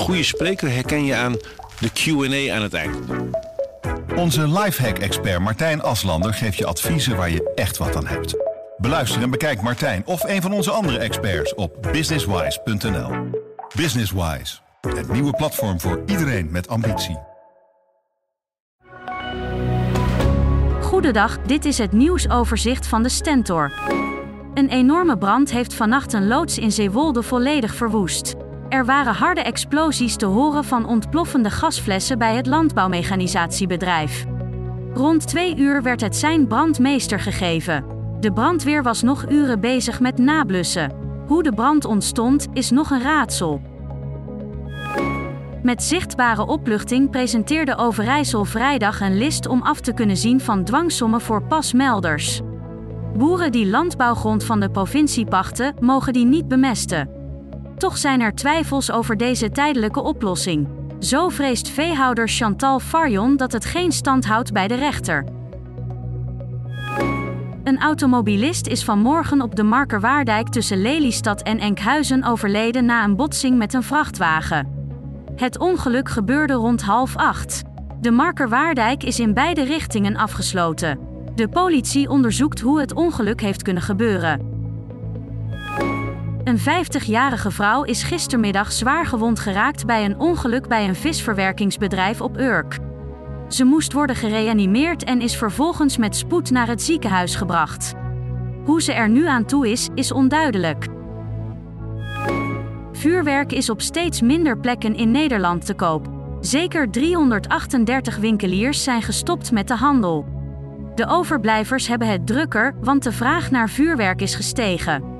goede spreker herken je aan de Q&A aan het eind. Onze lifehack-expert Martijn Aslander geeft je adviezen waar je echt wat aan hebt. Beluister en bekijk Martijn of een van onze andere experts op businesswise.nl. Businesswise, het nieuwe platform voor iedereen met ambitie. Goedendag, dit is het nieuwsoverzicht van de Stentor. Een enorme brand heeft vannacht een loods in Zeewolde volledig verwoest. Er waren harde explosies te horen van ontploffende gasflessen bij het landbouwmechanisatiebedrijf. Rond twee uur werd het zijn brandmeester gegeven. De brandweer was nog uren bezig met nablussen. Hoe de brand ontstond, is nog een raadsel. Met zichtbare opluchting presenteerde Overijssel vrijdag een list om af te kunnen zien van dwangsommen voor pasmelders. Boeren die landbouwgrond van de provincie pachten, mogen die niet bemesten. Toch zijn er twijfels over deze tijdelijke oplossing. Zo vreest veehouder Chantal Farjon dat het geen stand houdt bij de rechter. Een automobilist is vanmorgen op de Markerwaardijk tussen Lelystad en Enkhuizen overleden na een botsing met een vrachtwagen. Het ongeluk gebeurde rond half acht. De Markerwaardijk is in beide richtingen afgesloten. De politie onderzoekt hoe het ongeluk heeft kunnen gebeuren. Een 50-jarige vrouw is gistermiddag zwaar gewond geraakt bij een ongeluk bij een visverwerkingsbedrijf op Urk. Ze moest worden gereanimeerd en is vervolgens met spoed naar het ziekenhuis gebracht. Hoe ze er nu aan toe is, is onduidelijk. Vuurwerk is op steeds minder plekken in Nederland te koop. Zeker 338 winkeliers zijn gestopt met de handel. De overblijvers hebben het drukker, want de vraag naar vuurwerk is gestegen.